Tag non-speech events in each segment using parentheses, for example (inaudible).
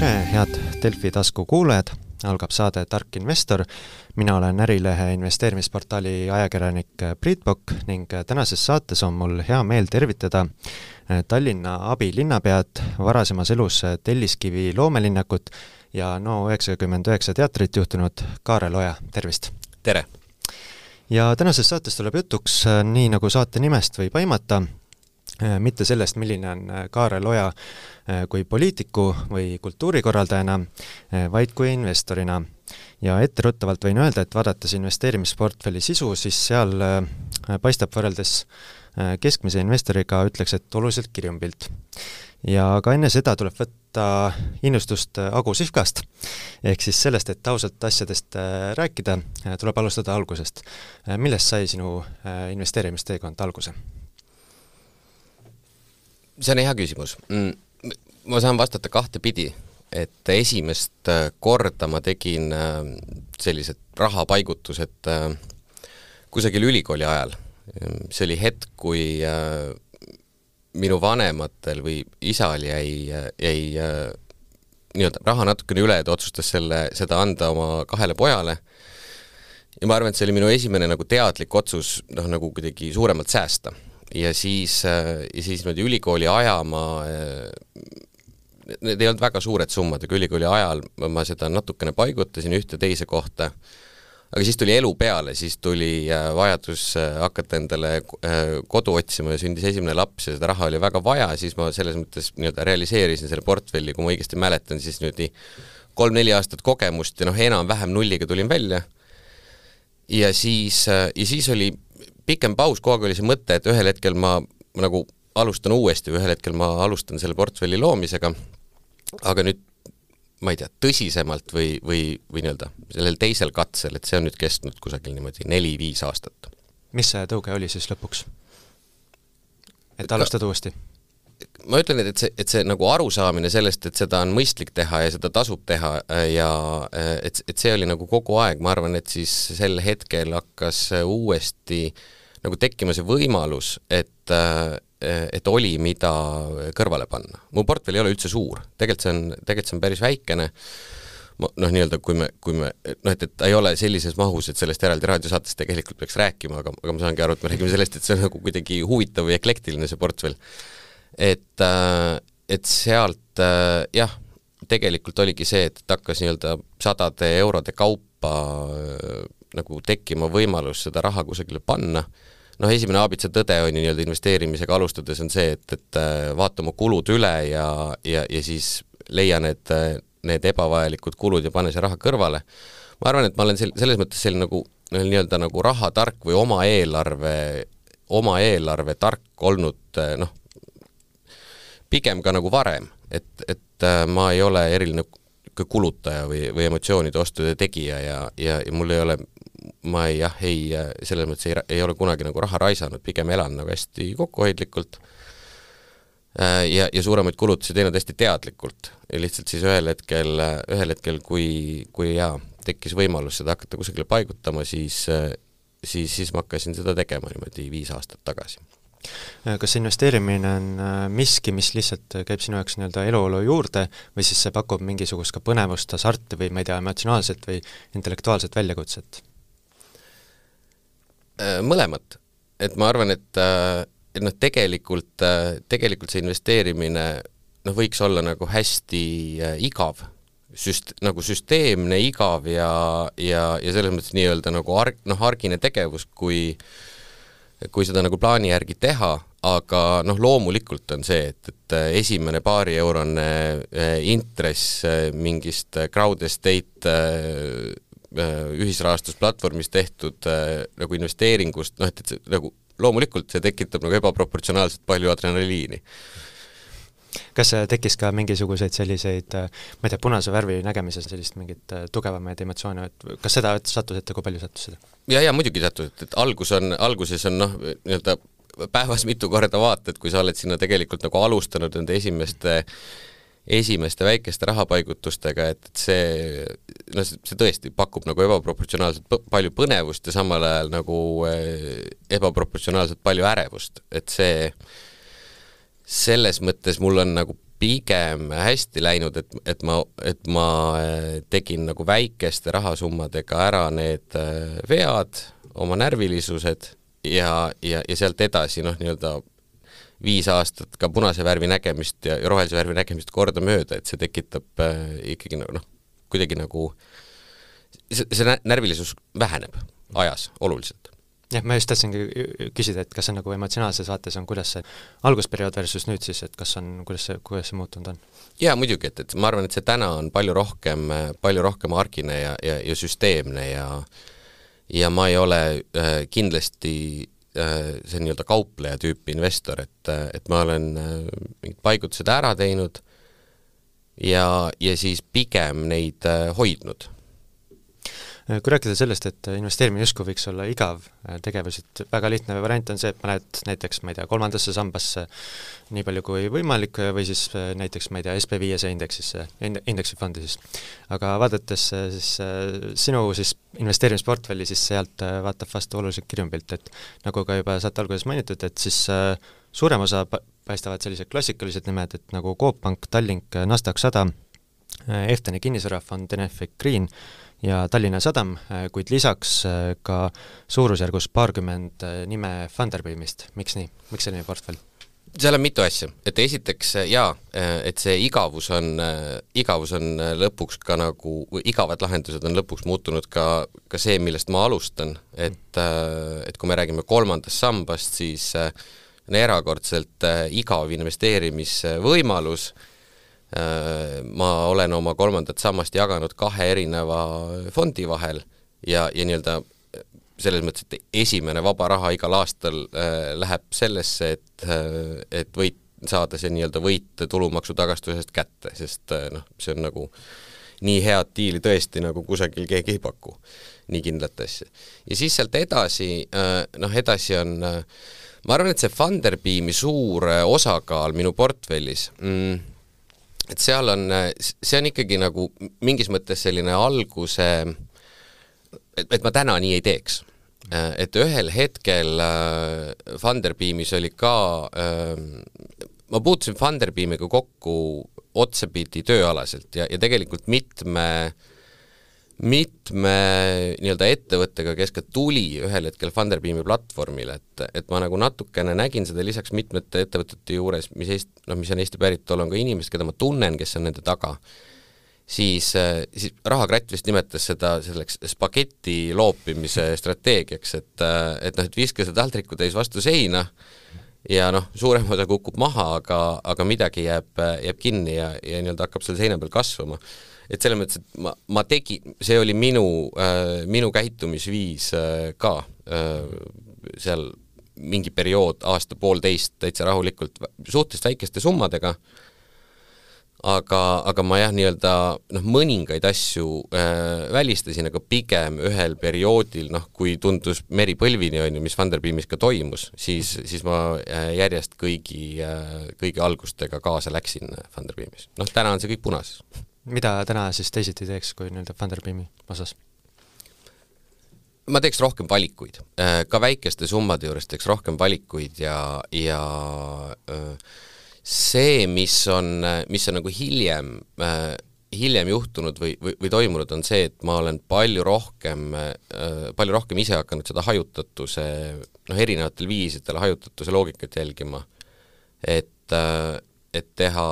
tere, head Delfi tasku kuulajad, algab saade Tark investor. mina olen Ärilehe investeerimisportaali ajakirjanik Priit Pokk ning tänases saates on mul hea meel tervitada Tallinna abilinnapead, varasemas elus Telliskivi loomelinnakut ja no üheksakümmend üheksa teatrit juhtinud Kaarel Oja, tervist! tere! ja tänases saates tuleb jutuks, nii nagu saate nimest võib aimata, mitte sellest, milline on Kaarel Oja Äh, kui poliitiku või kultuurikorraldajana, äh, vaid kui investorina. ja etteruttavalt võin öelda, et vaadates investeerimisportfelli sisu, siis seal äh, paistab võrreldes keskmise investoriga, ütleks, et oluliselt kirjum pilt. ja ka enne seda tuleb võtta innustust Agu Sihvkast, ehk siis sellest, et ausalt asjadest rääkida, tuleb alustada algusest. millest sai sinu investeerimisteekond alguse? See on hea küsimus mm ma saan vastata kahtepidi, et esimest äh, korda ma tegin äh, sellised rahapaigutused äh, kusagil ülikooli ajal. see oli hetk, kui minu vanematel või isal jäi, jäi nii-öelda raha natukene üle, ta otsustas selle, seda anda oma kahele pojale ja ma arvan, et see oli minu esimene nagu teadlik otsus, noh nagu kuidagi suuremalt säästa. Ja siis, ja siis niimoodi ülikooli aja ma need ei olnud väga suured summad, aga ülikooli ajal ma seda natukene paigutasin ühte teise kohta, aga siis tuli elu peale, siis tuli äh, vajadus äh, hakata endale äh, kodu otsima ja sündis esimene laps ja seda raha oli väga vaja, siis ma selles mõttes nii-öelda realiseerisin selle portfelli, kui ma õigesti mäletan, siis niimoodi kolm-neli aastat kogemust ja noh, enam-vähem nulliga tulin välja. ja siis, ja siis oli pikem paus, kogu aeg oli see mõte, et ühel hetkel ma, ma nagu alustan uuesti või ühel hetkel ma alustan selle portfelli loomisega aga nüüd ma ei tea, tõsisemalt või, või, või nii-öelda sellel teisel katsel, et see on nüüd kestnud kusagil niimoodi neli-viis aastat. mis see tõuge oli siis lõpuks? et alustada uuesti? ma ütlen, et, et see, et see nagu arusaamine sellest, et seda on mõistlik teha ja seda tasub teha äh, ja äh, et, et see oli nagu kogu aeg, ma arvan, et siis sel hetkel hakkas uuesti nagu tekkima see võimalus, et äh, et oli, mida kõrvale panna. mu portfell ei ole üldse suur, tegelikult see on, tegelikult see on päris väikene, noh, nii-öelda kui me, kui me noh, et, et ta ei ole sellises mahus, et sellest eraldi raadiosaates tegelikult peaks rääkima, aga, aga ma saangi aru, et me räägime sellest, et see on nagu kuidagi huvitav või eklektiline, see portfell. et, äh, et sealt äh, jah, tegelikult oligi see, et hakkas nii-öelda sadade eurode kaupa nagu tekkima võimalus seda raha kusagile panna noh, esimene aabitsa tõde on ju nii-öelda investeerimisega alustades on see, et, et äh, vaata oma kulud üle ja, ja, ja siis leia need, äh, need ebavajalikud kulud ja pane see raha kõrvale. ma arvan, et ma olen sel-, selles mõttes selline nagu nii-öelda nagu rahatark või oma eelarve, oma eelarve tark olnud äh, noh, pigem ka nagu varem, et, et ma ei ole eriline kulutaja või, või emotsioonide ostude tegija ja, ja, ja mul ei ole ma ei jah, ei, selles mõttes ei, ei ole kunagi nagu raha raisanud, pigem elan nagu hästi kokkuhoidlikult äh, ja, ja suuremaid kulutusi teinud hästi teadlikult. ja lihtsalt siis ühel hetkel, ühel hetkel, kui, kui jaa, tekkis võimalus seda hakata kusagile paigutama, siis siis, siis ma hakkasin seda tegema niimoodi viis aastat tagasi kas investeerimine on äh, miski, mis lihtsalt käib sinu jaoks nii-öelda eluolu juurde või siis see pakub mingisugust ka põnevust, hasarti või ma ei tea, emotsionaalset või intellektuaalset väljakutset? Äh, mõlemat, et ma arvan, et, äh, et noh, tegelikult, äh, tegelikult see investeerimine noh, võiks olla nagu hästi igav, süst-, nagu süsteemne, igav ja, ja, ja selles mõttes nii-öelda nagu arg-, noh, argine tegevus, kui kui seda nagu plaani järgi teha, aga noh, loomulikult on see, et, et esimene paarieurone intress mingist crowd estate ühisrahastusplatvormis tehtud äh, nagu investeeringust, noh et, et see nagu loomulikult see tekitab nagu ebaproportsionaalselt palju adrenaliini kas tekkis ka mingisuguseid selliseid, äh, ma ei tea, punase värvi nägemises sellist mingit tugevamaid emotsioone, et kas seda sattus ette, kui palju sattus seda? ja, ja muidugi sattus, et, algus on, alguses on noh, nii-öelda päevas mitu korda vaatad, kui sa oled sinna tegelikult nagu alustanud nende esimeste äh, esimeste väikeste rahapaigutustega, et, et see, noh, see tõesti pakub nagu ebaproportsionaalselt palju põnevust ja samal ajal nagu eh, ebaproportsionaalselt palju ärevust, et see, selles mõttes mul on nagu pigem hästi läinud, et, et ma, et ma tegin nagu väikeste rahasummadega ära need vead, oma närvilisused ja, ja, ja sealt edasi noh, nii-öelda viis aastat ka punase värvi nägemist ja, rohelise värvi nägemist kordamööda, et see tekitab äh, ikkagi noh, kuidagi nagu see, see närvilisus väheneb ajas oluliselt jah, ma just tahtsingi küsida, et kas see nagu emotsionaalses vaates on, kuidas see algusperiood versus nüüd siis, et kas on, kuidas see, kuidas see muutunud on? jaa, muidugi, et, et ma arvan, et see täna on palju rohkem, palju rohkem argine ja, ja, ja süsteemne ja ja ma ei ole äh, kindlasti see nii-öelda kaupleja tüüpi investor, et, et ma olen äh, mingid paigutused ära teinud ja, ja siis pigem neid äh, hoidnud kui rääkida sellest, et investeerimine justkui võiks olla igav äh, tegevus, et väga lihtne variant on see, et paned näiteks, ma ei tea, kolmandasse sambasse nii palju kui võimalik või siis äh, näiteks, ma ei tea, SB500 indeksisse, indeksifondi siis. aga vaadates äh, siis sinu siis investeerimisportfelli, siis sealt vaatab vastu oluliselt kirjum pilt, et nagu ka juba saate alguses mainitud, et siis suurem osa paistavad sellised klassikalised nimed, et nagu Coop Pank, Tallink, Nasdaq sada, Efteni kinnisvarafond, Enefit Green, ja Tallinna Sadam, äh, kuid lisaks äh, ka suurusjärgus paarkümmend äh, nime Funderbeamist, miks nii, miks selline portfell? seal on mitu asja, et esiteks jaa, et see igavus on, igavus on lõpuks ka nagu, igavad lahendused on lõpuks muutunud ka, ka see, millest ma alustan, et, et kui me räägime kolmandast sambast, siis on erakordselt igav investeerimisvõimalus. äh, ma olen oma kolmandat sammast jaganud kahe erineva fondi vahel ja, ja nii-öelda selles mõttes, et esimene vaba raha igal aastal äh, läheb sellesse, et äh,, et võit, saada see nii-öelda võit tulumaksu tagastusest kätte, sest äh, noh, see on nagu nii head diili tõesti nagu kusagil keegi ei paku, nii kindlat asja. ja siis sealt edasi äh,, noh edasi on äh, ma arvan, et see Funderbeami suur äh, osakaal minu portfellis mm, et seal on, see on ikkagi nagu mingis mõttes selline alguse, et, et ma täna nii ei teeks. et ühel hetkel äh, Funderbeamis oli ka äh,, ma puutusin Funderbeamiga kokku otsapidi tööalaselt ja, ja tegelikult mitme äh, mitme nii-öelda ettevõttega, kes ka tuli ühel hetkel Funderbeami platvormile, et, et ma nagu natukene nägin seda lisaks mitmete ettevõtete juures, mis Eest-, noh, mis on Eesti päritolu, on ka inimesed, keda ma tunnen, kes on nende taga, siis, siis Rahakratt vist nimetas seda selleks spageti loopimise strateegiaks, et, et noh, et viska see taldrikutäis vastu seina ja noh, suurem osa kukub maha, aga, aga midagi jääb, jääb kinni ja, ja nii-öelda hakkab seal seina peal kasvama et selles mõttes, et ma, ma tegin, see oli minu äh,, minu käitumisviis äh, ka äh, seal mingi periood, aasta-poolteist täitsa rahulikult, suhteliselt väikeste summadega, aga, aga ma jah, nii-öelda noh, mõningaid asju äh, välistasin, aga pigem ühel perioodil, noh, kui tundus meri põlvini, on ju, mis Funderbeamis ka toimus, siis, siis ma äh, järjest kõigi äh,, kõigi algustega kaasa läksin Funderbeamis. noh, täna on see kõik punases mida täna siis teisiti teeks kui nii-öelda Funderbeami osas? ma teeks rohkem valikuid, äh, ka väikeste summade juures teeks rohkem valikuid ja, ja äh, see, mis on, mis on nagu hiljem, äh, hiljem juhtunud või, või, või toimunud, on see, et ma olen palju rohkem, palju rohkem ise hakanud seda hajutatuse, noh, erinevatel viisidel hajutatuse loogikat jälgima. et, et teha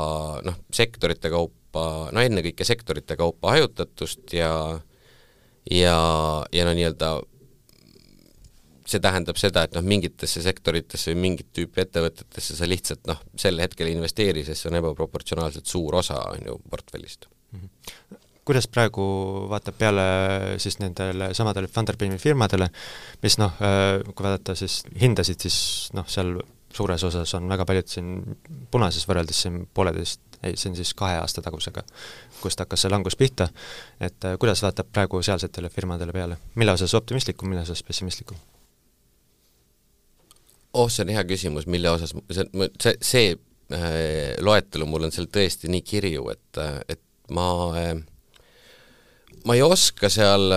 noh, sektorite kaupa kaupa, no ennekõike sektorite kaupa hajutatust ja ja, ja no nii-öelda see tähendab seda, et noh, mingitesse sektoritesse või mingit tüüpi ettevõtetesse sa lihtsalt noh, sel hetkel ei investeeri, sest see on ebaproportsionaalselt suur osa, on ju, portfellist mm. -hmm kuidas praegu vaatab peale siis nendele samadele Funderbeami firmadele, mis noh, kui vaadata siis hindasid, siis noh, seal suures osas on väga paljud siin punases võrreldes siin pooleteist ei, see on siis kahe aasta tagusega, kust hakkas see langus pihta, et äh, kuidas vaatab praegu sealsetele firmadele peale, mille osas optimistlikum, mille osas pessimistlikum? oh, see on hea küsimus, mille osas, see, see, see äh, loetelu mul on seal tõesti nii kirju, et, äh, et ma äh, ma ei oska seal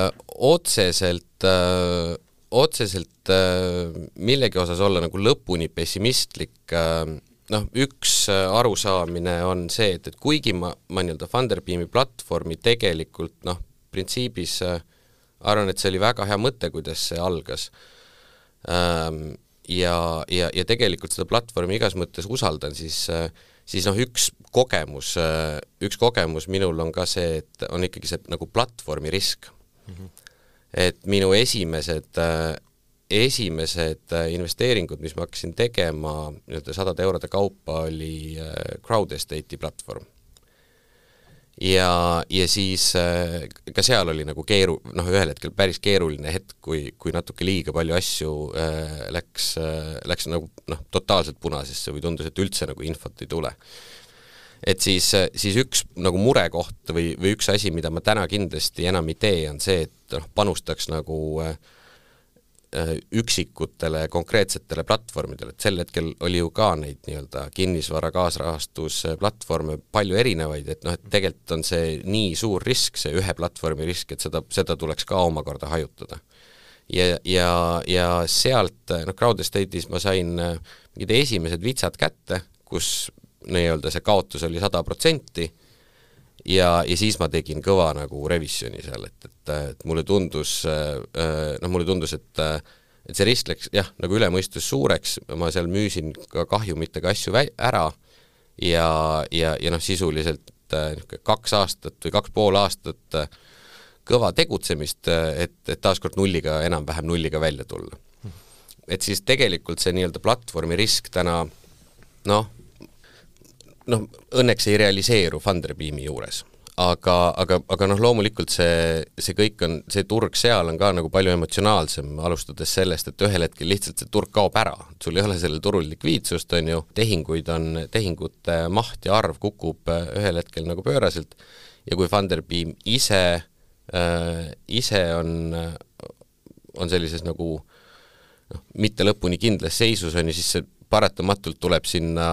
otseselt äh, otseselt äh, millegi osas olla nagu lõpuni pessimistlik äh,, noh, üks arusaamine on see, et, et kuigi ma, ma nii-öelda Funderbeami platvormi tegelikult noh, printsiibis arvan, et see oli väga hea mõte, kuidas see algas ähm,, ja, ja, ja tegelikult seda platvormi igas mõttes usaldan, siis siis noh, üks kogemus, üks kogemus minul on ka see, et on ikkagi see nagu platvormi risk mm. -hmm. et minu esimesed esimesed investeeringud, mis ma hakkasin tegema nii-öelda sadade eurode kaupa, oli Crowd Estate'i platvorm ja, ja siis äh, ka seal oli nagu keeru-, noh, ühel hetkel päris keeruline hetk, kui, kui natuke liiga palju asju äh, läks äh,, läks nagu noh, totaalselt punasesse või tundus, et üldse nagu infot ei tule. et siis, äh, siis üks nagu murekoht või, või üks asi, mida ma täna kindlasti enam ei tee, on see, et noh, panustaks nagu äh, Äh, üksikutele konkreetsetele platvormidele, et sel hetkel oli ju ka neid nii-öelda kinnisvara kaasrahastusplatvorme palju erinevaid, et noh, et tegelikult on see nii suur risk, see ühe platvormi risk, et seda, seda tuleks ka omakorda hajutada. ja, ja, ja sealt noh, Crowd Estate'is ma sain äh, mingid esimesed vitsad kätte, kus nii-öelda see kaotus oli sada protsenti ja, ja siis ma tegin kõva nagu revisjoni seal, et, et, et mulle tundus, noh, mulle tundus, et et see risk läks jah, nagu üle mõistus suureks, ma seal müüsin ka kahjumitega asju vä-, ära ja, ja, ja noh, sisuliselt niisugune kaks aastat või kaks pool aastat kõva tegutsemist, et, et taaskord nulliga, enam-vähem nulliga välja tulla. et siis tegelikult see nii-öelda platvormi risk täna noh, noh, õnneks ei realiseeru Funderbeami juures. aga, aga, aga noh, loomulikult see, see kõik on, see turg seal on ka nagu palju emotsionaalsem, alustades sellest, et ühel hetkel lihtsalt see turg kaob ära, sul ei ole sellel turul likviidsust, on ju, tehinguid on, tehingute maht ja arv kukub äh, ühel hetkel nagu pööraselt. Ja kui Funderbeam ise äh,, ise on, on sellises nagu noh, mitte lõpuni kindlas seisus, on ju, siis see paratamatult tuleb sinna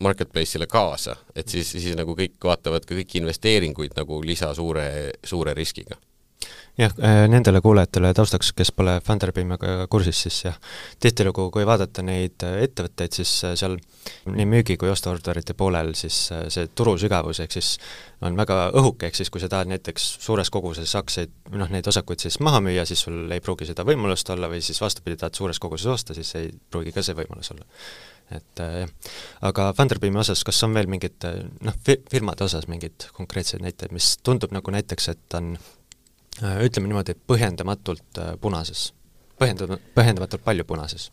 marketplace'ile kaasa, et siis, siis nagu kõik vaatavad ka kõiki investeeringuid nagu lisa suure, suure riskiga. Jah, äh, nendele kuulajatele taustaks, kes pole Funderbeamiga kursis, siis jah, tihtilugu, kui vaadata neid äh, ettevõtteid, siis äh, seal nii müügi kui ostuorderite poolel siis see turu sügavus, ehk siis on väga õhuke, ehk siis kui sa tahad näiteks suures koguses aktsiaid, noh neid osakuid siis maha müüa, siis sul ei pruugi seda võimalust olla või siis vastupidi, tahad suures koguses osta, siis ei pruugi ka see võimalus olla et jah, aga Funderbeami osas, kas on veel mingid äh, noh, firmade osas mingeid konkreetseid näiteid, mis tundub nagu näiteks, et on äh, ütleme niimoodi, põhjendamatult punases, põhjendamatult, põhjendamatult palju punases?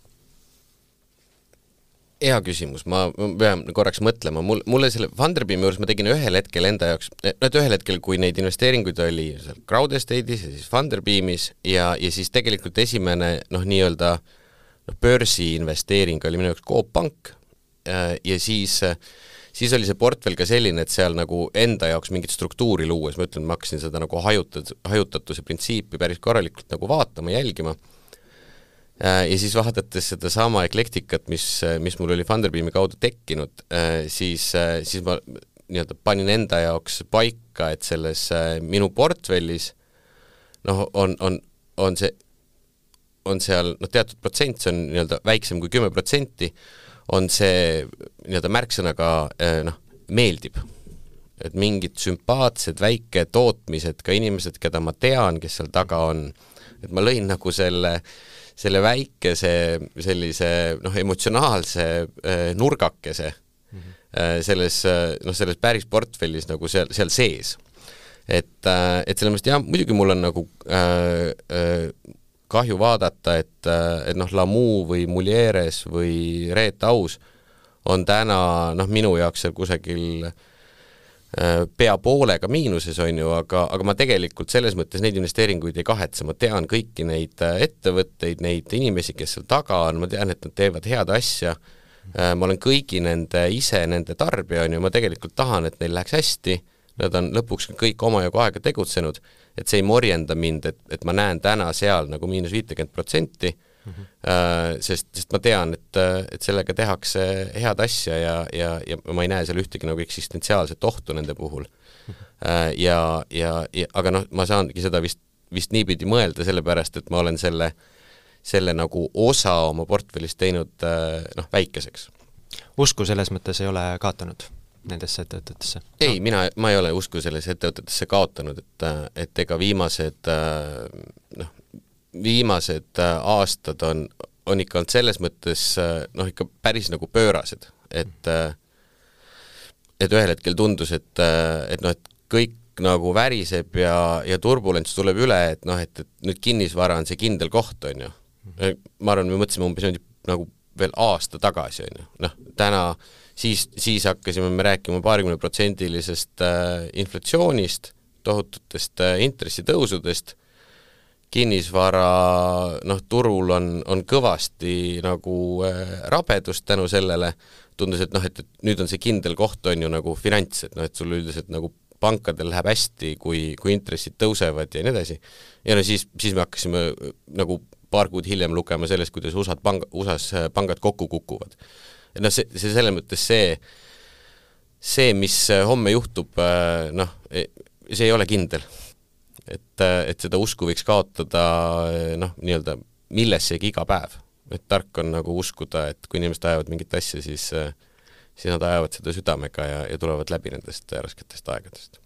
hea küsimus, ma, pean korraks mõtlema, mul, mulle selle Funderbeami juures ma tegin ühel hetkel enda jaoks, no et ühel hetkel, kui neid investeeringuid oli seal Crowd Estate'is ja siis Funderbeamis ja, ja siis tegelikult esimene noh, nii-öelda äh, noh, börsiinvesteering oli minu jaoks Coop Pank. Äh, ja siis siis oli see portfell ka selline, et seal nagu enda jaoks mingit struktuuri luues, ma ütlen, ma hakkasin seda nagu hajutat-, hajutatuse printsiipi päris korralikult nagu vaatama, jälgima, äh, ja siis vaadates sedasama eklektikat, mis, mis mul oli Funderbeami kaudu tekkinud, äh, siis, siis ma nii-öelda panin enda jaoks paika, et selles minu portfellis noh, on, on, on see on seal noh, teatud protsent, see on nii-öelda väiksem kui kümme protsenti, on see nii-öelda märksõnaga eh, noh, meeldib. et mingid sümpaatsed väiketootmised, ka inimesed, keda ma tean, kes seal taga on, et ma lõin nagu selle, selle väikese sellise noh, emotsionaalse äh, nurgakese mm -hmm. selles noh, selles päris portfellis nagu seal, seal sees et, et selles mõttes jah, muidugi mul on nagu äh, äh, kahju vaadata, et, et noh, Lamu või Mulieres või Reet Aus on täna noh, minu jaoks seal kusagil äh, pea poolega miinuses, on ju, aga, aga ma tegelikult selles mõttes neid investeeringuid ei kahetse, ma tean kõiki neid äh, ettevõtteid, neid inimesi, kes seal taga on, ma tean, et nad teevad head asja, äh, ma olen kõigi nende, ise nende tarbija, on ju, ma tegelikult tahan, et neil läheks hästi, nad on lõpuks kõik omajagu aega tegutsenud et see ei morjenda mind, et, et ma näen täna seal nagu miinus viitekümmet protsenti, Mm -hmm. sest, sest ma tean, et, et sellega tehakse head asja ja, ja, ja ma ei näe seal ühtegi nagu eksistentsiaalset ohtu nende puhul mm. -hmm. ja, ja, ja aga noh, ma saangi seda vist, vist niipidi mõelda, sellepärast et ma olen selle, selle nagu osa oma portfellist teinud äh, noh, väikeseks usku selles mõttes ei ole kaotanud nendesse ettevõtetesse? ei mina, ma ei ole usku sellesse ettevõtetesse kaotanud, et, et ega viimased noh, viimased aastad on, on ikka olnud selles mõttes noh, ikka päris nagu pöörased, et et ühel hetkel tundus, et, et noh, et kõik nagu väriseb ja, ja turbulents tuleb üle, et noh, et, et nüüd kinnisvara on see kindel koht, on ju. ma arvan, me mõtlesime umbes niimoodi nagu veel aasta tagasi, on ju, noh, täna siis, siis hakkasime me rääkima paarikümneprotsendilisest äh, inflatsioonist, tohututest äh, intressitõusudest, kinnisvara noh, turul on, on kõvasti nagu äh, rabedust tänu sellele, tundus, et noh, et, et nüüd on see kindel koht, on ju, nagu finants, et noh, et sul üldiselt nagu pankadel läheb hästi, kui, kui intressid tõusevad ja nii edasi. ja no siis, siis me hakkasime nagu paar kuud hiljem lugema sellest, kuidas USA-d pang-, USA-s pangad kokku kukuvad. Noh, see, see selles mõttes see, see, mis homme juhtub, noh, see ei ole kindel. et, et seda usku võiks kaotada noh, nii-öelda millessegi iga päev. et tark on nagu uskuda, et kui inimesed ajavad mingit asja, siis siis nad ajavad seda südamega ja, ja tulevad läbi nendest rasketest aegadest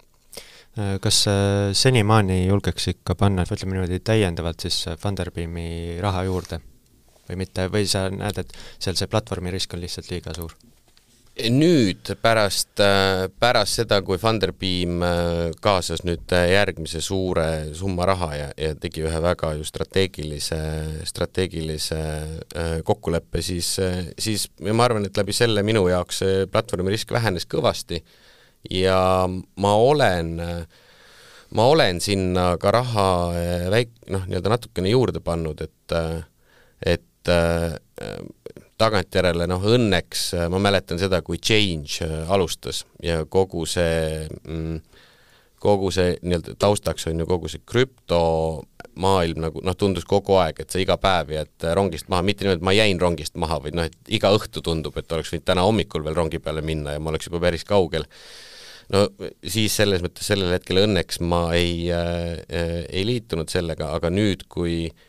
kas äh, senimaani julgeks ikka panna, ütleme niimoodi, täiendavalt siis Funderbeami raha juurde või mitte, või sa näed, et seal see platvormi risk on lihtsalt liiga suur? nüüd pärast, äh, pärast seda, kui Funderbeam äh, kaasas nüüd järgmise suure summa raha ja, ja tegi ühe väga ju strateegilise, strateegilise kokkuleppe, siis, siis ma arvan, et läbi selle minu jaoks see platvormi risk vähenes kõvasti ja ma olen, ma olen sinna ka raha väik-, noh, nii-öelda natukene juurde pannud, et et äh, tagantjärele noh, õnneks ma mäletan seda, kui Change alustas ja kogu see mm, kogu see nii-öelda taustaks on ju kogu see krüptomaailm nagu noh, tundus kogu aeg, et sa iga päev jääd rongist maha, mitte niimoodi, et ma jäin rongist maha, vaid noh, et iga õhtu tundub, et oleks võinud täna hommikul veel rongi peale minna ja ma oleks juba päris kaugel. No siis selles mõttes sellel hetkel õnneks ma ei äh,, ei liitunud sellega, aga nüüd, kui äh,,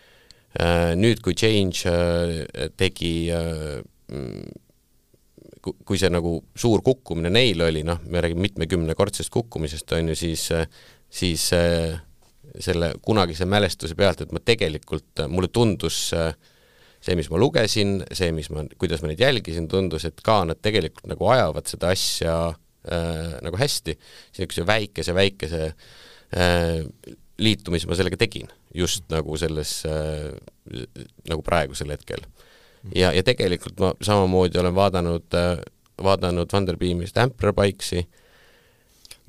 nüüd, kui Change äh, tegi äh, kui see nagu suur kukkumine neil oli, noh, me räägime mitmekümnekordsest kukkumisest, on ju, siis, siis äh, selle kunagise mälestuse pealt, et ma tegelikult, mulle tundus äh, see, mis ma lugesin, see, mis ma, kuidas ma neid jälgisin, tundus, et ka nad tegelikult nagu ajavad seda asja äh, nagu hästi, niisuguse väikese, väikese äh, liitumise ma sellega tegin, just nagu selles äh,, nagu praegusel hetkel. ja, ja tegelikult ma samamoodi olen vaadanud äh,, vaadanud Funderbeamist Ampler Bikesi äh,,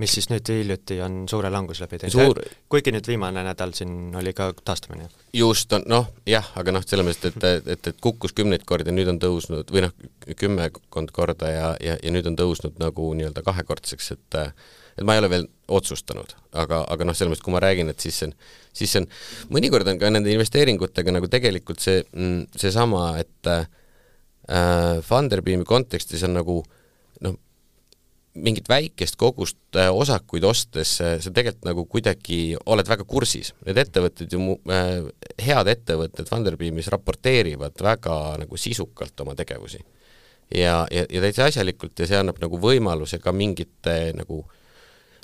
mis siis nüüd hiljuti on suure languse läbi teinud Suur..., kuigi nüüd viimane nädal siin oli ka taastumine. just, on noh, jah, aga noh, selles mõttes, et, et, et, et kukkus kümneid kordi, nüüd on tõusnud, või noh, kümmekond korda ja, ja, ja nüüd on tõusnud nagu nii-öelda kahekordseks, et et ma ei ole veel otsustanud, aga, aga noh, selles mõttes, kui ma räägin, et siis see on, siis see on, mõnikord on ka nende investeeringutega nagu tegelikult see, mm, seesama, et äh, Funderbeami kontekstis on nagu noh, mingit väikest kogust äh, osakuid ostes äh, sa tegelikult nagu kuidagi oled väga kursis. Need ettevõtted ju mu-, äh, head ettevõtted Funderbeamis raporteerivad väga nagu sisukalt oma tegevusi. ja, ja, ja täitsa asjalikult ja see annab nagu võimaluse ka mingite nagu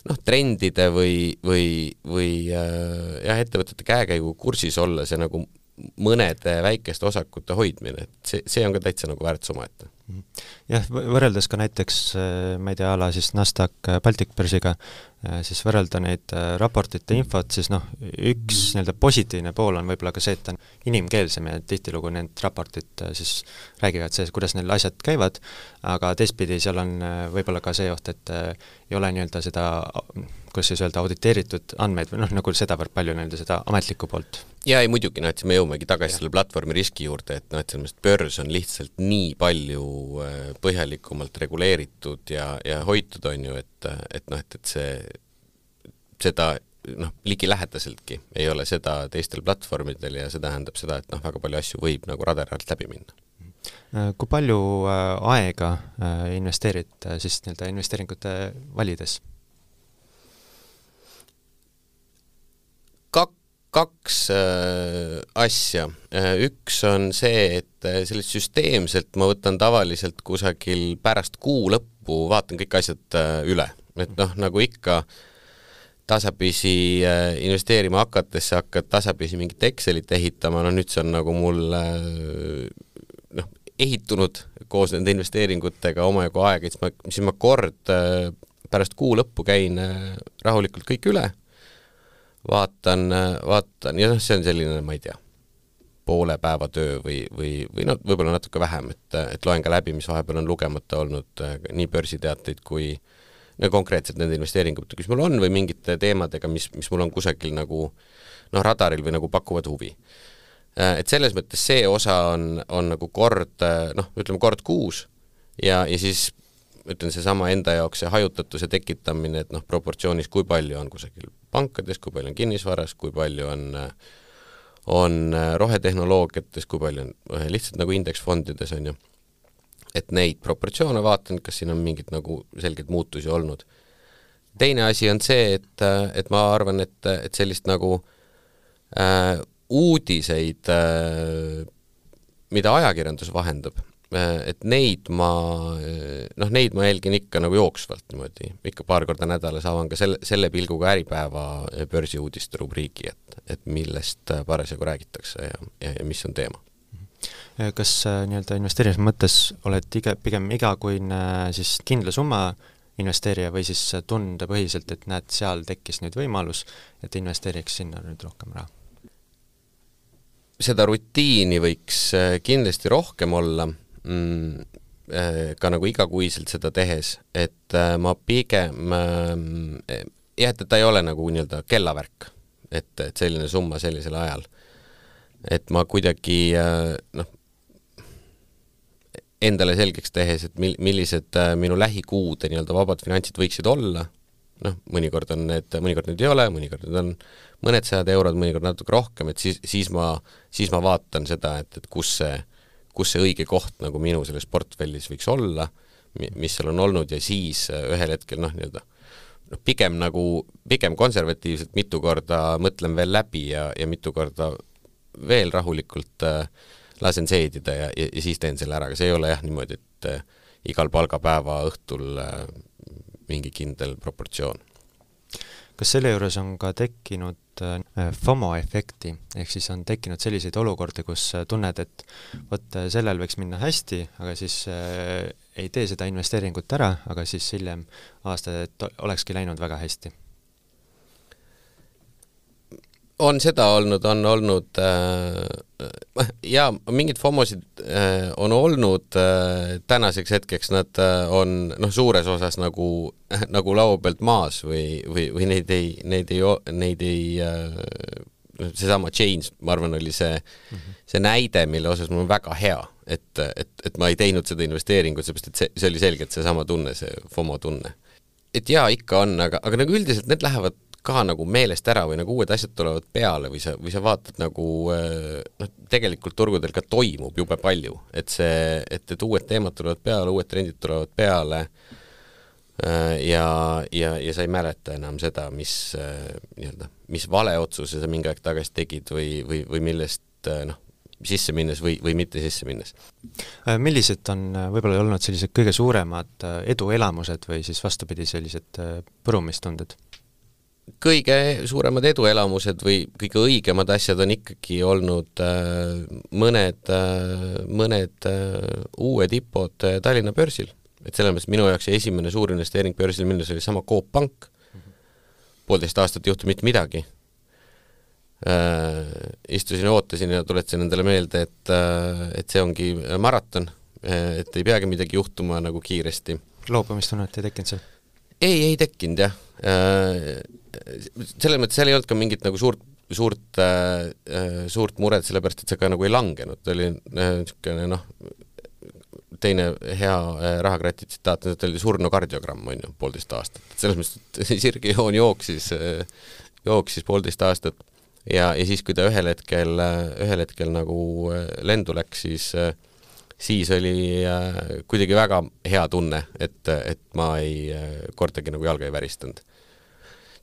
noh, trendide või, või, või jah, ettevõtete käekäigu kursis olla, see nagu mõnede väikeste osakute hoidmine, et see, see on ka täitsa nagu väärtus omaette jah, võrreldes ka näiteks äh, ma ei tea, a la siis NASDAQ äh, Baltic börsiga, siis võrrelda neid raportite infot, siis noh, üks nii-öelda positiivne pool on võib-olla ka see, et ta on inimkeelsem ja tihtilugu need raportid siis räägivad sellest, kuidas neil asjad käivad, aga teistpidi seal on võib-olla ka see oht, et ei ole nii-öelda seda kuidas siis öelda, auditeeritud andmeid või noh, nagu sedavõrd palju nii-öelda seda ametlikku poolt? jaa, ei muidugi, noh et siis me jõuamegi tagasi ja. selle platvormi riski juurde, et noh, et selles mõttes börs on lihtsalt nii palju äh, põhjalikumalt reguleeritud ja, ja hoitud, on ju, et, et noh, et, et see, seda noh, ligilähedaseltki ei ole seda teistel platvormidel ja see tähendab seda, et noh, väga palju asju võib nagu radari alt läbi minna äh, kui palju äh, aega investeerid siis nii-öelda investeeringute valides? kaks äh, asja. üks on see, et sellist süsteemselt ma võtan tavaliselt kusagil pärast kuu lõppu, vaatan kõik asjad üle, et noh, nagu ikka tasapisi investeerima hakates sa hakkad tasapisi mingit Excelit ehitama, no nüüd see on nagu mul noh, ehitunud koos nende investeeringutega omajagu aega, siis ma, siis ma kord pärast kuu lõppu käin rahulikult kõik üle vaatan, vaatan ja noh, see on selline, ma ei tea, poole päeva töö või, või, või noh, võib-olla natuke vähem, et, et loen ka läbi, mis vahepeal on lugemata olnud nii börsiteateid kui no konkreetselt nende investeeringutega, mis mul on, või mingite teemadega, mis, mis mul on kusagil nagu noh, radaril või nagu pakuvad huvi. Et selles mõttes see osa on, on nagu kord noh, ütleme kord kuus ja, ja siis ütlen, seesama enda jaoks see hajutatuse tekitamine, et noh, proportsioonis kui palju on kusagil pankades, kui palju on kinnisvaras, kui palju on on rohetehnoloogiates, kui palju on lihtsalt nagu indeksfondides, on ju. Et neid proportsioone vaatan, kas siin on mingeid nagu selgeid muutusi olnud. teine asi on see, et, et ma arvan, et, et sellist nagu äh, uudiseid äh,, mida ajakirjandus vahendab Äh, et neid ma, noh, neid ma jälgin ikka nagu jooksvalt niimoodi, ikka paar korda nädalas avan ka selle, selle pilguga Äripäeva börsiuudiste rubriigi, et, et millest parasjagu räägitakse ja, ja, ja mis on teema. Kas äh, nii-öelda investeerimise mõttes oled iga, pigem igakuine siis kindla summa investeerija või siis tundepõhiselt, et näed, seal tekkis nüüd võimalus, et investeeriks sinna nüüd rohkem raha? seda rutiini võiks äh, kindlasti rohkem olla mm, äh, ka nagu igakuiselt seda tehes, et äh, ma pigem äh, jah, et ta ei ole nagu nii-öelda kellavärk, et, et selline summa sellisel ajal. Et ma kuidagi noh, endale selgeks tehes, et mil-, millised minu lähikuude nii-öelda vabad finantsid võiksid olla, noh, mõnikord on need, mõnikord neid ei ole, mõnikord need on mõned sajad eurod, mõnikord natuke rohkem, et siis, siis ma, siis ma vaatan seda, et, et kus see kus see õige koht nagu minu selles portfellis võiks olla, mis seal on olnud ja siis äh, ühel hetkel noh, nii-öelda noh, pigem nagu, pigem konservatiivselt mitu korda mõtlen veel läbi ja, ja mitu korda veel rahulikult äh, lasen seedida ja, ja, ja siis teen selle ära, aga see ei ole jah niimoodi, et äh, igal palgapäeva õhtul äh, mingi kindel proportsioon. Kas selle juures on ka tekkinud äh, FOMO efekti, ehk siis on tekkinud selliseid olukordi, kus äh, tunned, et vot äh, sellel võiks minna hästi, aga siis äh, ei tee seda investeeringut ära, aga siis hiljem aasta, et olekski läinud väga hästi on seda olnud, on olnud äh, jaa, mingeid FOMO-sid äh, on olnud äh,, tänaseks hetkeks nad äh, on noh, suures osas nagu äh,, (laughs) nagu laua pealt maas või, või, või neid ei, neid ei, neid ei äh, noh, seesama Chains, ma arvan, oli see mm, -hmm. see näide, mille osas mul on väga hea, et, et, et ma ei teinud seda investeeringut, seepärast et see, see oli selgelt seesama tunne, see FOMO tunne. et jaa, ikka on, aga, aga nagu üldiselt need lähevad ka nagu meelest ära või nagu uued asjad tulevad peale või sa, või sa vaatad nagu äh, noh, tegelikult turgudel ka toimub jube palju, et see, et, et uued teemad tulevad peale, uued trendid tulevad peale äh, ja, ja, ja sa ei mäleta enam seda, mis äh, nii-öelda, mis vale otsuse sa mingi aeg tagasi tegid või, või, või millest noh, sisse minnes või, või mitte sisse minnes. millised on võib-olla olnud sellised kõige suuremad eduelamused või siis vastupidi, sellised põrumistunded? Kõige suuremad eduelamused või kõige õigemad asjad on ikkagi olnud äh, mõned äh,, mõned äh, uued IPO-d äh, Tallinna börsil. et selles mõttes minu jaoks esimene suur investeering börsil minnes oli sama Coop Pank poolteist aastat ei juhtunud mitte midagi äh,. istusin ja ootasin ja tuletasin endale meelde, et äh,, et see ongi maraton, äh, et ei peagi midagi juhtuma nagu kiiresti. loobumistunnet ei tekkinud seal? ei, ei tekkinud jah äh, selles mõttes seal ei olnud ka mingit nagu suurt, suurt äh,, suurt muret, sellepärast et see ka nagu ei langenud, ta oli niisugune äh, noh, teine hea äh, rahakrati tsitaat, et oli surnukardiogramm, on ju, poolteist aastat. selles mõttes, et (laughs) sirgejoon jooksis äh,, jooksis poolteist aastat. Ja, ja siis, kui ta ühel hetkel, äh, ühel hetkel nagu äh, lendu läks, siis äh, siis oli äh, kuidagi väga hea tunne, et, et ma ei äh,, kordagi nagu jalga ei väristanud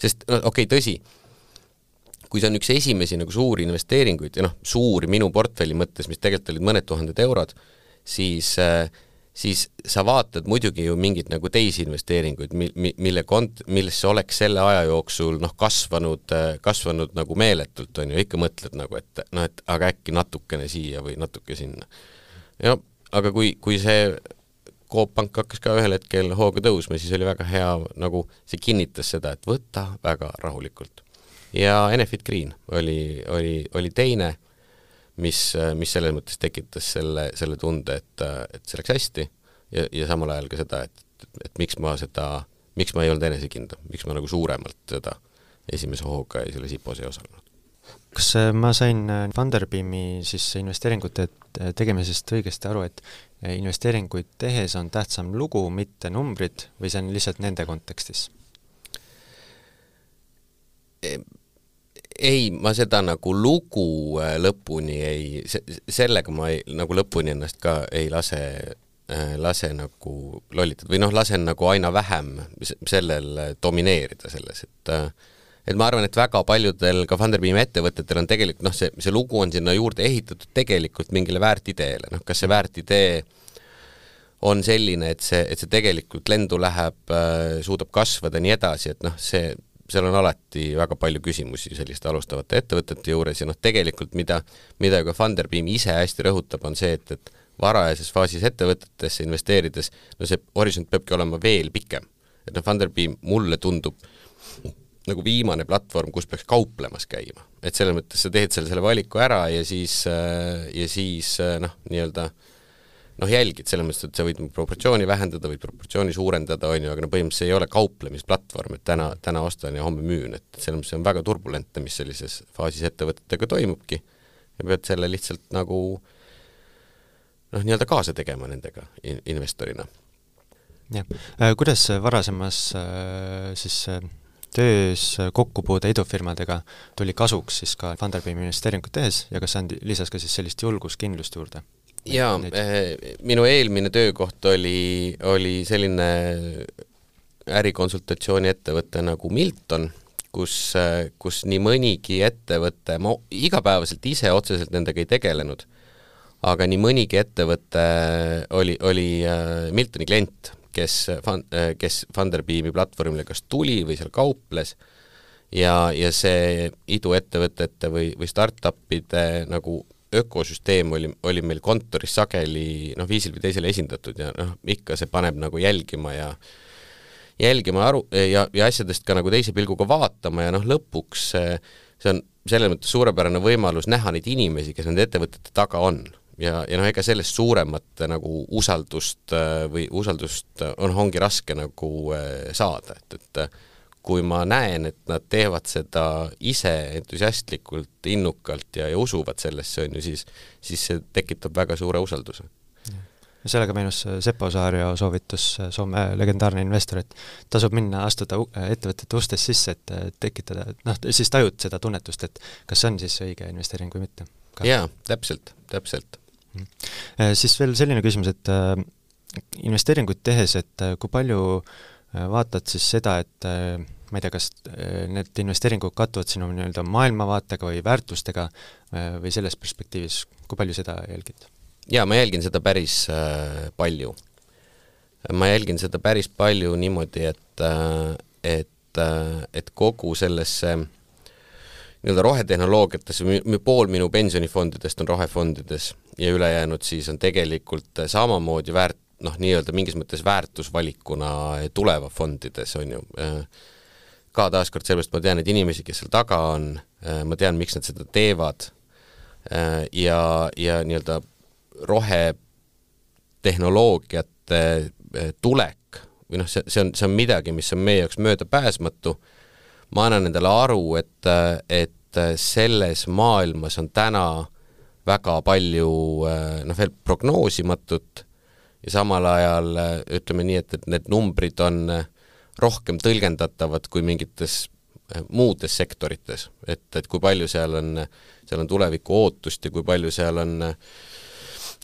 sest no okei okay,, tõsi, kui see on üks esimesi nagu suuri investeeringuid ja noh, suuri minu portfelli mõttes, mis tegelikult olid mõned tuhanded eurod, siis äh, siis sa vaatad muidugi ju mingeid nagu teisi investeeringuid, mi-, mi-, mille kont-, millesse oleks selle aja jooksul noh, kasvanud, kasvanud nagu meeletult, on ju, ikka mõtled nagu, et noh, et aga äkki natukene siia või natuke sinna. ja aga kui, kui see Coop Pank hakkas ka ühel hetkel hooga tõusma, siis oli väga hea, nagu see kinnitas seda, et võta väga rahulikult. ja Enefit Green oli, oli, oli teine mis, mis selles mõttes tekitas selle, selle tunde, et, et see läks hästi ja, ja samal ajal ka seda, et, et miks ma seda, miks ma ei olnud enesekindlam, miks ma nagu suuremalt seda esimese hooga selles IPO-s ei osalenud. kas äh, ma sain äh, Funderbeami siis investeeringute äh, tegemisest õigesti aru, et investeeringuid tehes on tähtsam lugu, mitte numbrid, või see on lihtsalt nende kontekstis? ei, ma seda nagu lugu äh, lõpuni ei, sellega ma ei, nagu lõpuni ennast ka ei lase, äh, lase nagu lollitada või noh, lasen nagu aina vähem sellel äh, domineerida selles, et et ma arvan, et väga paljudel ka Funderbeami ettevõtetel on tegelikult noh, see, see lugu on sinna juurde ehitatud tegelikult mingile väärtideele, noh kas see väärtidee on selline, et see, et see tegelikult lendu läheb, suudab kasvada nii edasi, et noh, see seal on alati väga palju küsimusi selliste alustavate ettevõtete juures ja noh, tegelikult mida, mida ka Funderbeam ise hästi rõhutab, on see, et, et varajases faasis ettevõtetesse investeerides, no see horisont peabki olema veel pikem. et noh, Funderbeam mulle tundub nagu viimane platvorm, kus peaks kauplemas käima. et selles mõttes sa teed selle, selle valiku ära ja siis, ja siis noh, nii-öelda äh, noh, jälgid selles mõttes, et sa võid proportsiooni vähendada, võid proportsiooni suurendada, on ju, aga no põhimõtteliselt see ei ole kauplemisplatvorm, et täna, täna ostan ja homme müün, et selles mõttes on väga turbulentne, mis sellises faasis ettevõtetega toimubki ja pead selle lihtsalt nagu noh, nii-öelda kaasa tegema nendega in-, investorina. jah, äh, kuidas varasemas äh, siis äh, töös kokkupuude idufirmadega tuli kasuks siis ka Funderbeami investeeringut tehes ja kas see lisas ka siis sellist julguskindlust juurde? jaa, eh, minu eelmine töökoht oli, oli selline ärikonsultatsiooni ettevõte nagu Milton, kus, kus nii mõnigi ettevõte, ma igapäevaselt ise otseselt nendega ei tegelenud, aga nii mõnigi ettevõte oli, oli eh, Miltoni klient, kes, eh, kes Funderbeami platvormile kas tuli või seal kauples ja, ja see iduettevõtete või, või startup'ide nagu ökosüsteem oli, oli meil kontoris sageli noh, viisil või teisel esindatud ja noh, ikka see paneb nagu jälgima ja jälgima aru ja, ja asjadest ka nagu teise pilguga vaatama ja noh, lõpuks see, see on selles mõttes suurepärane võimalus näha neid inimesi, kes nende ettevõtete taga on. Ja, ja noh, ega sellest suuremat nagu usaldust või usaldust on, ongi raske nagu saada, et, et kui ma näen, et nad teevad seda ise entusiastlikult, innukalt ja, ja usuvad sellesse, on ju, siis, siis see tekitab väga suure usalduse. ja sellega meenus Seppo Saario soovitus, Soome legendaarne investor, et tasub minna, astuda ettevõtete ustest sisse, et tekitada, noh, siis tajud seda tunnetust, et kas see on siis õige investeering või mitte. jaa, täpselt, täpselt. Siis veel selline küsimus, et äh, investeeringuid tehes, et äh, kui palju äh, vaatad siis seda, et ma ei tea, kas äh, need investeeringud kattuvad sinu nii-öelda maailmavaatega või väärtustega äh, või selles perspektiivis, kui palju seda jälgid? jaa, ma jälgin seda päris äh, palju. ma jälgin seda päris palju niimoodi, et äh,, et äh,, et kogu sellesse nii-öelda rohetehnoloogiatesse, pool minu pensionifondidest on rohefondides ja ülejäänud siis on tegelikult samamoodi väärt, noh, nii-öelda mingis mõttes väärtusvalikuna tuleva fondides, on ju. Äh, ka taaskord sellepärast ma tean neid inimesi, kes seal taga on, äh, ma tean, miks nad seda teevad äh, ja, ja nii-öelda rohetehnoloogiate äh, tulek või noh, see, see on, see on midagi, mis on meie jaoks möödapääsmatu, ma annan endale aru, et, et selles maailmas on täna väga palju noh, veel prognoosimatut ja samal ajal ütleme nii, et, et need numbrid on äh, rohkem tõlgendatavad kui mingites muudes sektorites, et, et kui palju seal on, seal on tuleviku ootust ja kui palju seal on,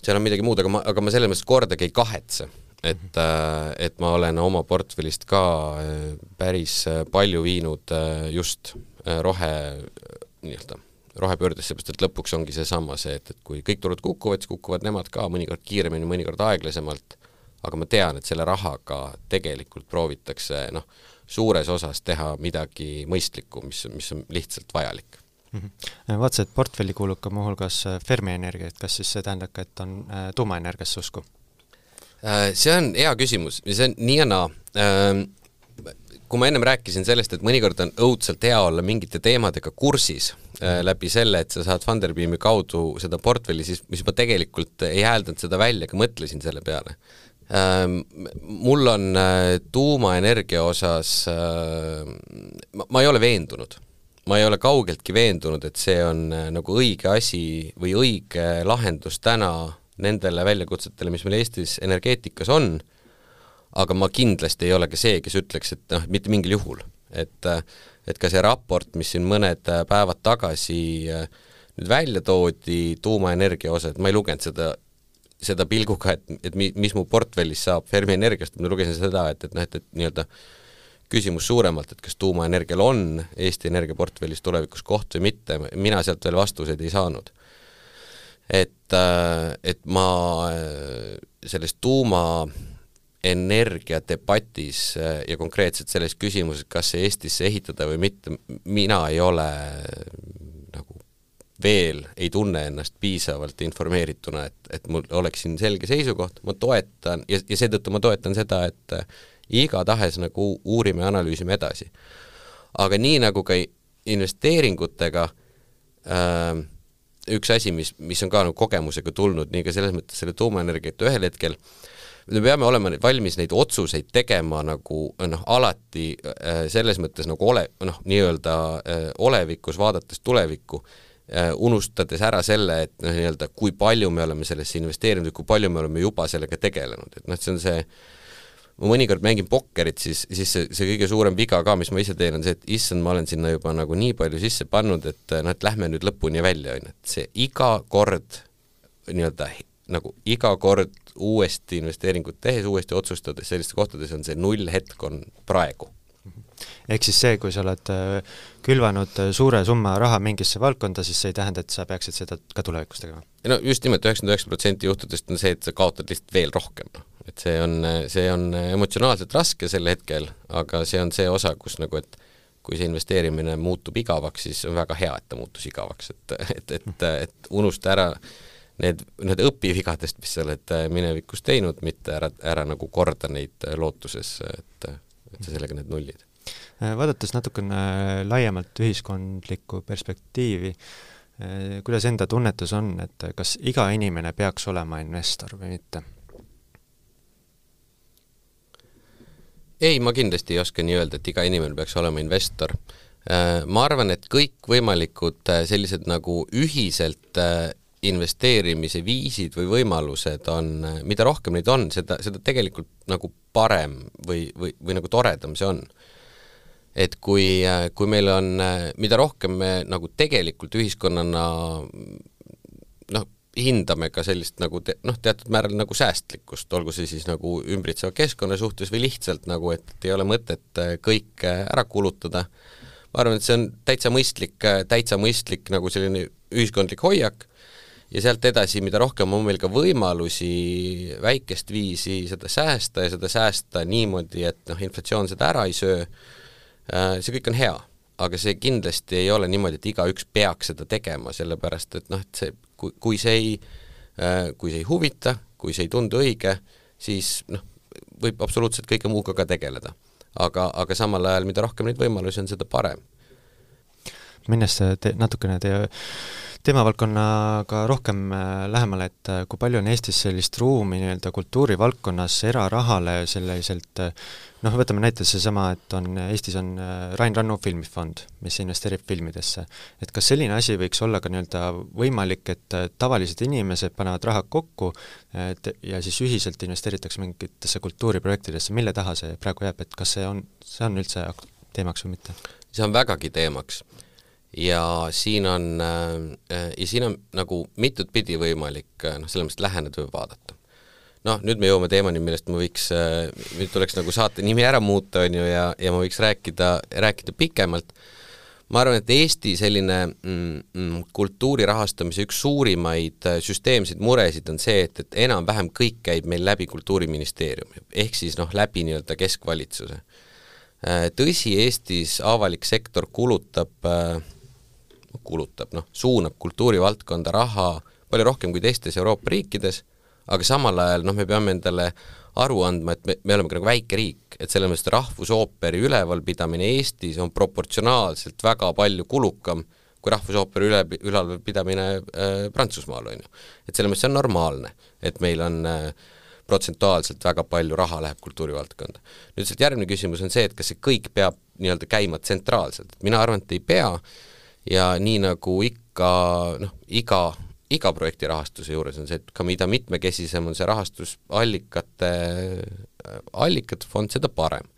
seal on midagi muud, aga ma, aga ma selles mõttes kordagi ei kahetse, et, äh, et ma olen oma portfellist ka äh, päris palju viinud äh, just rohe, nii-öelda rohepöördest, seepärast et lõpuks ongi seesama see, et, et kui kõik turud kukuvad, siis kukuvad nemad ka mõnikord kiiremini, mõnikord aeglasemalt, aga ma tean, et selle rahaga tegelikult proovitakse noh, suures osas teha midagi mõistlikku, mis, mis on lihtsalt vajalik mm. -hmm. vaatasin, et portfelli kuulub ka muuhulgas äh, Fermi Energia, et kas siis see tähendab ka, et on äh, tuumaenergiasse usku? See on hea küsimus ja see on nii ja naa kui ma ennem rääkisin sellest, et mõnikord on õudselt hea olla mingite teemadega kursis äh, läbi selle, et sa saad Funderbeami kaudu seda portfelli, siis, siis ma tegelikult ei hääldanud seda välja, aga mõtlesin selle peale. Ähm,. Mul on äh, tuumaenergia osas äh,, ma, ma ei ole veendunud, ma ei ole kaugeltki veendunud, et see on äh, nagu õige asi või õige lahendus täna nendele väljakutsetele, mis meil Eestis energeetikas on aga ma kindlasti ei ole ka see, kes ütleks, et noh, mitte mingil juhul, et et ka see raport, mis siin mõned päevad tagasi nüüd välja toodi tuumaenergia osa, et ma ei lugenud seda, seda pilguga, et, et mi-, mis mu portfellis saab Fermi Energiast, ma lugesin seda, et, et noh, et, et nii-öelda küsimus suuremalt, et kas tuumaenergial on Eesti Energia portfellis tulevikus koht või mitte, mina sealt veel vastuseid ei saanud. et, et ma sellest tuuma energiadebatis äh, ja konkreetselt selles küsimuses, kas see Eestisse ehitada või mitte, mina ei ole nagu veel ei tunne ennast piisavalt informeerituna, et, et mul oleks siin selge seisukoht, ma toetan ja, ja seetõttu ma toetan seda, et äh, igatahes nagu uurime ja analüüsime edasi. aga nii nagu ka investeeringutega äh, üks asi, mis, mis on ka nagu kogemusega tulnud, nii ka selles mõttes selle tuumaenergia, et ühel hetkel äh, me peame olema valmis neid otsuseid tegema nagu noh, alati äh, selles mõttes nagu ole, noh, nii-öelda äh, olevikus vaadates tulevikku, äh, unustades ära selle, et noh, nii-öelda kui palju me oleme sellesse investeerinud ja kui palju me oleme juba sellega tegelenud, et noh, et see on see ma mõnikord mängin pokkerit, siis, siis see, see kõige suurem viga ka, mis ma ise teen, on see, et issand, ma olen sinna juba nagu nii palju sisse pannud, et noh, et lähme nüüd lõpuni välja, on ju, et see iga kord nii-öelda nagu iga kord uuesti investeeringut tehes, uuesti otsustades sellistes kohtades on see nullhetk on praegu. ehk siis see, kui sa oled äh, külvanud äh, suure summa raha mingisse valdkonda, siis see ei tähenda, et sa peaksid seda ka tulevikus tegema? no just nimelt, üheksakümmend üheksa protsenti juhtudest on see, et sa kaotad lihtsalt veel rohkem, et see on, see on emotsionaalselt raske sel hetkel, aga see on see osa, kus nagu, et kui see investeerimine muutub igavaks, siis on väga hea, et ta muutus igavaks, et, et, et, et unusta ära äh, need, need õpivigadest, mis sa oled äh, minevikus teinud, mitte ära, ära nagu korda neid äh, lootuses, et, et sa sellega need nullid. Äh, vaadates natukene laiemalt ühiskondlikku perspektiivi, kuidas enda tunnetus on, et kas iga inimene peaks olema investor või mitte? ei, ma kindlasti ei oska nii öelda, et iga inimene peaks olema investor. Ma arvan, et kõikvõimalikud sellised nagu ühiselt investeerimise viisid või võimalused on, mida rohkem neid on, seda, seda tegelikult nagu parem või, või, või nagu toredam see on. et kui, kui meil on, mida rohkem me nagu tegelikult ühiskonnana noh, hindame ka sellist nagu te, noh, teatud määral nagu säästlikkust, olgu see siis nagu ümbritseva keskkonna suhtes või lihtsalt nagu, et ei ole mõtet kõike ära kulutada, ma arvan, et see on täitsa mõistlik, täitsa mõistlik nagu selline ühiskondlik hoiak ja sealt edasi, mida rohkem on meil ka võimalusi väikest viisi seda säästa ja seda säästa niimoodi, et noh, inflatsioon seda ära ei söö, äh, see kõik on hea. aga see kindlasti ei ole niimoodi, et igaüks peaks seda tegema, sellepärast et noh, et see, kui, kui see ei, äh, kui see ei huvita, kui see ei tundu õige, siis noh, võib absoluutselt kõige muuga ka tegeleda. aga, aga samal ajal, mida rohkem neid võimalusi on, seda parem. Minnes te, natukene teie teemavaldkonnaga rohkem äh, lähemale, et äh, kui palju on Eestis sellist ruumi nii-öelda kultuurivaldkonnas erarahale selliselt äh, noh, võtame näiteks seesama, et on, Eestis on Rain Rannu filmifond, mis investeerib filmidesse. et kas selline asi võiks olla ka nii-öelda võimalik, et tavalised inimesed panevad raha kokku et ja siis ühiselt investeeritakse mingitesse kultuuriprojektidesse, mille taha see praegu jääb, et kas see on, see on üldse teemaks või mitte? see on vägagi teemaks ja siin on, äh, ja siin on nagu mitut pidi võimalik äh, noh, selles mõttes läheneda või vaadata. noh, nüüd me jõuame teemani, millest ma võiks, äh, nüüd tuleks nagu saate nimi ära muuta, on ju, ja, ja ma võiks rääkida, rääkida pikemalt, ma arvan, et Eesti selline mm, mm, kultuuri rahastamise üks suurimaid äh, süsteemseid muresid on see, et, et enam-vähem kõik käib meil läbi Kultuuriministeeriumi, ehk siis noh, läbi nii-öelda keskvalitsuse. Äh, tõsi, Eestis avalik sektor kulutab, kulutab noh, suunab kultuurivaldkonda raha palju rohkem kui teistes Euroopa riikides, aga samal ajal noh, me peame endale aru andma, et me, me oleme ka nagu väike riik, et selles mõttes rahvusooperi ülevalpidamine Eestis on proportsionaalselt väga palju kulukam kui rahvusooperi üle, ülalpidamine äh, Prantsusmaal, on ju. et selles mõttes see on normaalne, et meil on äh, protsentuaalselt väga palju raha läheb kultuurivaldkonda. nüüd sealt järgmine küsimus on see, et kas see kõik peab nii-öelda käima tsentraalselt, mina arvan, et ei pea ja nii nagu ikka noh, iga iga projekti rahastuse juures on see, et ka mida mitmekesisem on see rahastusallikate, allikate fond, seda parem.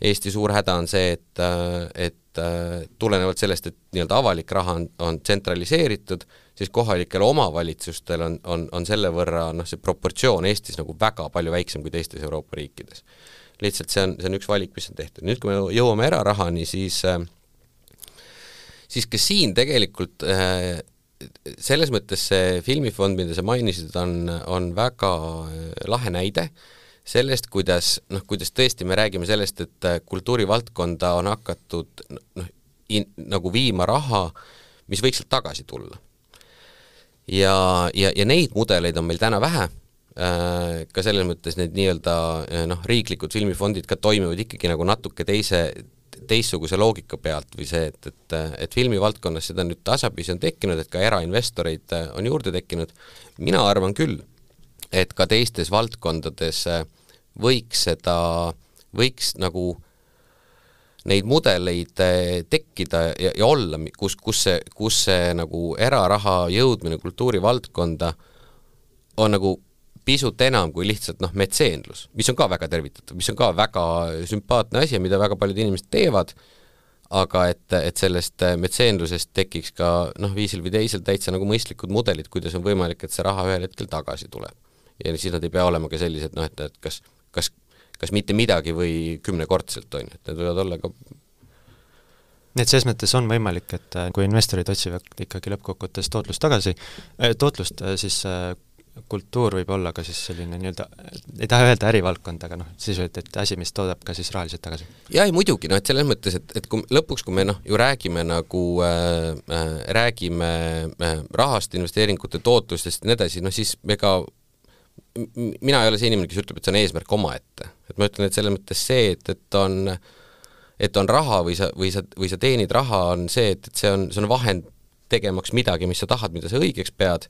Eesti suur häda on see, et, et tulenevalt sellest, et nii-öelda avalik raha on, on tsentraliseeritud, siis kohalikel omavalitsustel on, on, on selle võrra noh, see proportsioon Eestis nagu väga palju väiksem kui teistes Euroopa riikides. lihtsalt see on, see on üks valik, mis on tehtud. nüüd, kui me jõuame erarahani, siis siis ka siin tegelikult selles mõttes see filmifond, mida sa mainisid, on, on väga äh, lahe näide sellest, kuidas noh, kuidas tõesti me räägime sellest, et äh, kultuurivaldkonda on hakatud noh, nagu viima raha, mis võiks sealt tagasi tulla. ja, ja, ja neid mudeleid on meil täna vähe äh,, ka selles mõttes need nii-öelda noh, riiklikud filmifondid ka toimivad ikkagi nagu natuke teise, teistsuguse loogika pealt või see, et, et, et filmivaldkonnas seda nüüd tasapisi on tekkinud, et ka erainvestoreid äh, on juurde tekkinud, mina arvan küll, et ka teistes valdkondades äh, võiks seda, võiks nagu neid mudeleid äh, tekkida ja, ja olla, kus, kus see, kus see nagu eraraha jõudmine kultuurivaldkonda on nagu pisut enam kui lihtsalt noh, metseenlus, mis on ka väga tervitatav, mis on ka väga sümpaatne asi ja mida väga paljud inimesed teevad, aga et, et sellest metseenlusest tekiks ka noh, viisil või teisel täitsa nagu mõistlikud mudelid, kuidas on võimalik, et see raha ühel hetkel tagasi tuleb. ja siis nad ei pea olema ka sellised noh, et, et kas, kas, kas mitte midagi või kümnekordselt, on ju, et need võivad olla ka nii et selles mõttes on võimalik, et kui investorid otsivad ikkagi lõppkokkuvõttes tootlust tagasi, tootlust, siis kultuur võib olla ka siis selline nii-öelda, ei taha öelda ärivaldkond, aga noh, sisuliselt, et asi, mis toodab ka siis rahaliselt tagasi. jaa, ei muidugi, noh et selles mõttes, et, et kui lõpuks, kui me noh, ju räägime nagu äh,, äh, räägime äh, rahast, investeeringute tootlustest ja nii edasi, noh siis ega mina ei ole see inimene, kes ütleb, et see on eesmärk omaette. et ma ütlen, et selles mõttes see, et, et on, et on raha või sa, või sa, või sa teenid raha, on see, et, et see on, see on vahend tegemaks midagi, mis sa tahad, mida sa õigeks pead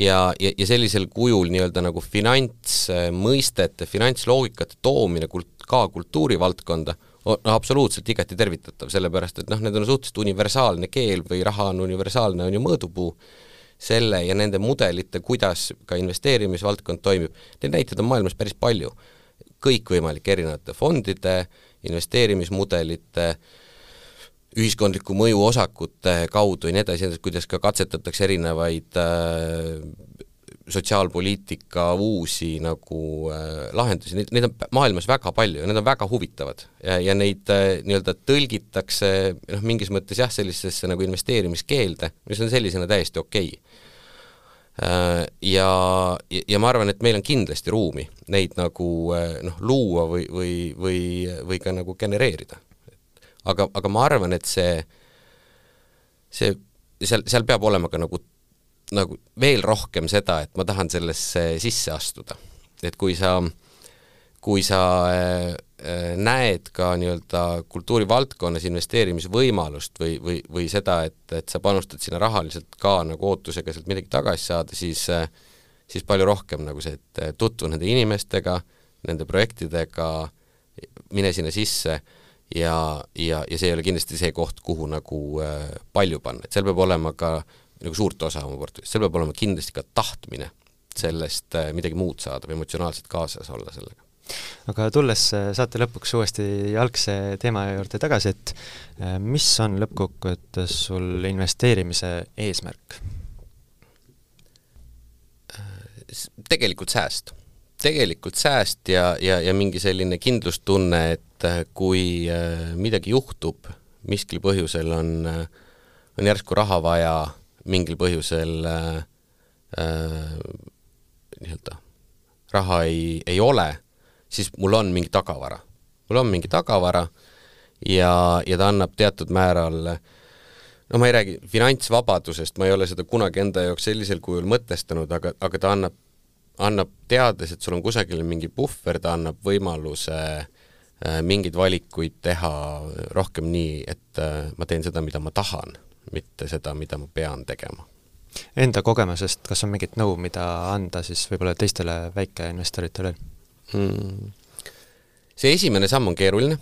ja, ja, ja sellisel kujul nii-öelda nagu finantsmõistete, finantsloogikate toomine kult-, ka kultuurivaldkonda on no, absoluutselt igati tervitatav, sellepärast et noh, need on suhteliselt universaalne keel või raha on universaalne, on ju mõõdupuu, selle ja nende mudelite, kuidas ka investeerimisvaldkond toimib, neid näiteid on maailmas päris palju. kõikvõimalike erinevate fondide, investeerimismudelite äh, ühiskondliku mõju osakute kaudu ja nii edasi, kuidas ka katsetatakse erinevaid äh, sotsiaalpoliitika uusi nagu äh, lahendusi, neid, neid on maailmas väga palju ja need on väga huvitavad. ja, ja neid äh, nii-öelda tõlgitakse noh, mingis mõttes jah, sellisesse nagu investeerimiskeelde, mis on sellisena täiesti okei okay. äh,. Ja, ja, ma arvan, et meil on kindlasti ruumi neid nagu äh, noh, luua või, või, või, või ka nagu genereerida aga, aga ma arvan, et see, see, seal, seal peab olema ka nagu, nagu veel rohkem seda, et ma tahan sellesse sisse astuda. et kui sa, kui sa äh, äh, näed ka nii-öelda kultuurivaldkonnas investeerimisvõimalust või, või, või seda, et, et sa panustad sinna rahaliselt ka nagu ootusega sealt midagi tagasi saada, siis äh, siis palju rohkem nagu see, et tutvu nende inimestega, nende projektidega, mine sinna sisse ja, ja, ja see ei ole kindlasti see koht, kuhu nagu äh, palju panna, et seal peab olema ka nagu suurt osa oma portfellist, seal peab olema kindlasti ka tahtmine sellest äh, midagi muud saada või emotsionaalselt kaasas olla sellega. aga tulles äh, saate lõpuks uuesti algse teema juurde tagasi, et äh, mis on lõppkokkuvõttes sul investeerimise eesmärk? Äh, tegelikult sääst tegelikult sääst ja, ja, ja mingi selline kindlustunne, et äh, kui äh, midagi juhtub, miskil põhjusel on, on järsku raha vaja, mingil põhjusel äh, äh, nii-öelda raha ei, ei ole, siis mul on mingi tagavara. mul on mingi tagavara ja, ja ta annab teatud määral no ma ei räägi finantsvabadusest, ma ei ole seda kunagi enda jaoks sellisel kujul mõtestanud, aga, aga ta annab, annab teades, et sul on kusagil mingi puhver, ta annab võimaluse äh, mingeid valikuid teha rohkem nii, et äh, ma teen seda, mida ma tahan, mitte seda, mida ma pean tegema. Enda kogemusest, kas on mingit nõu, mida anda siis võib-olla teistele väikeinvestoritele hmm.? see esimene samm on keeruline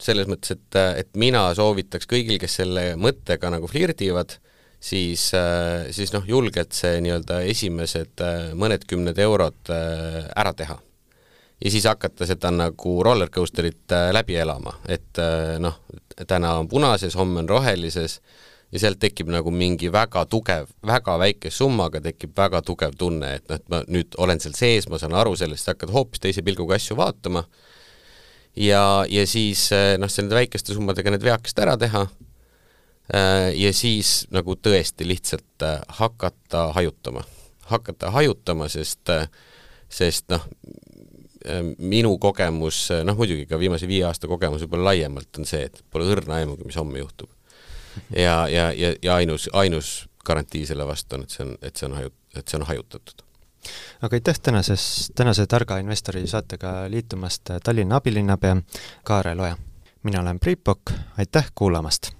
selles mõttes, et, et mina soovitaks kõigil, kes selle mõttega nagu flirdivad, siis, siis noh, julgelt see nii-öelda esimesed mõned kümned eurod ära teha. Ja siis hakata seda nagu roller coaster'it läbi elama, et noh, täna on punases, homme on rohelises ja sealt tekib nagu mingi väga tugev, väga väike summaga tekib väga tugev tunne, et noh, et ma nüüd olen seal sees, ma saan aru sellest, hakkad hoopis teise pilguga asju vaatama. Ja, ja siis eh, noh, nende väikeste summadega need veakesed ära teha eh, ja siis nagu tõesti lihtsalt hakata hajutama, hakata hajutama, sest, sest noh, minu kogemus, noh muidugi ka viimase viie aasta kogemus võib-olla laiemalt on see, et pole õrna aimugi, mis homme juhtub. ja, ja, ja, ja ainus, ainus garantii selle vastu on, et see on, et see on haju-, et see on hajutatud aga aitäh tänases, tänase Targa investori saatega liitumast, Tallinna abilinnapea Kaarel Oja. mina olen Priit Pokk, aitäh kuulamast!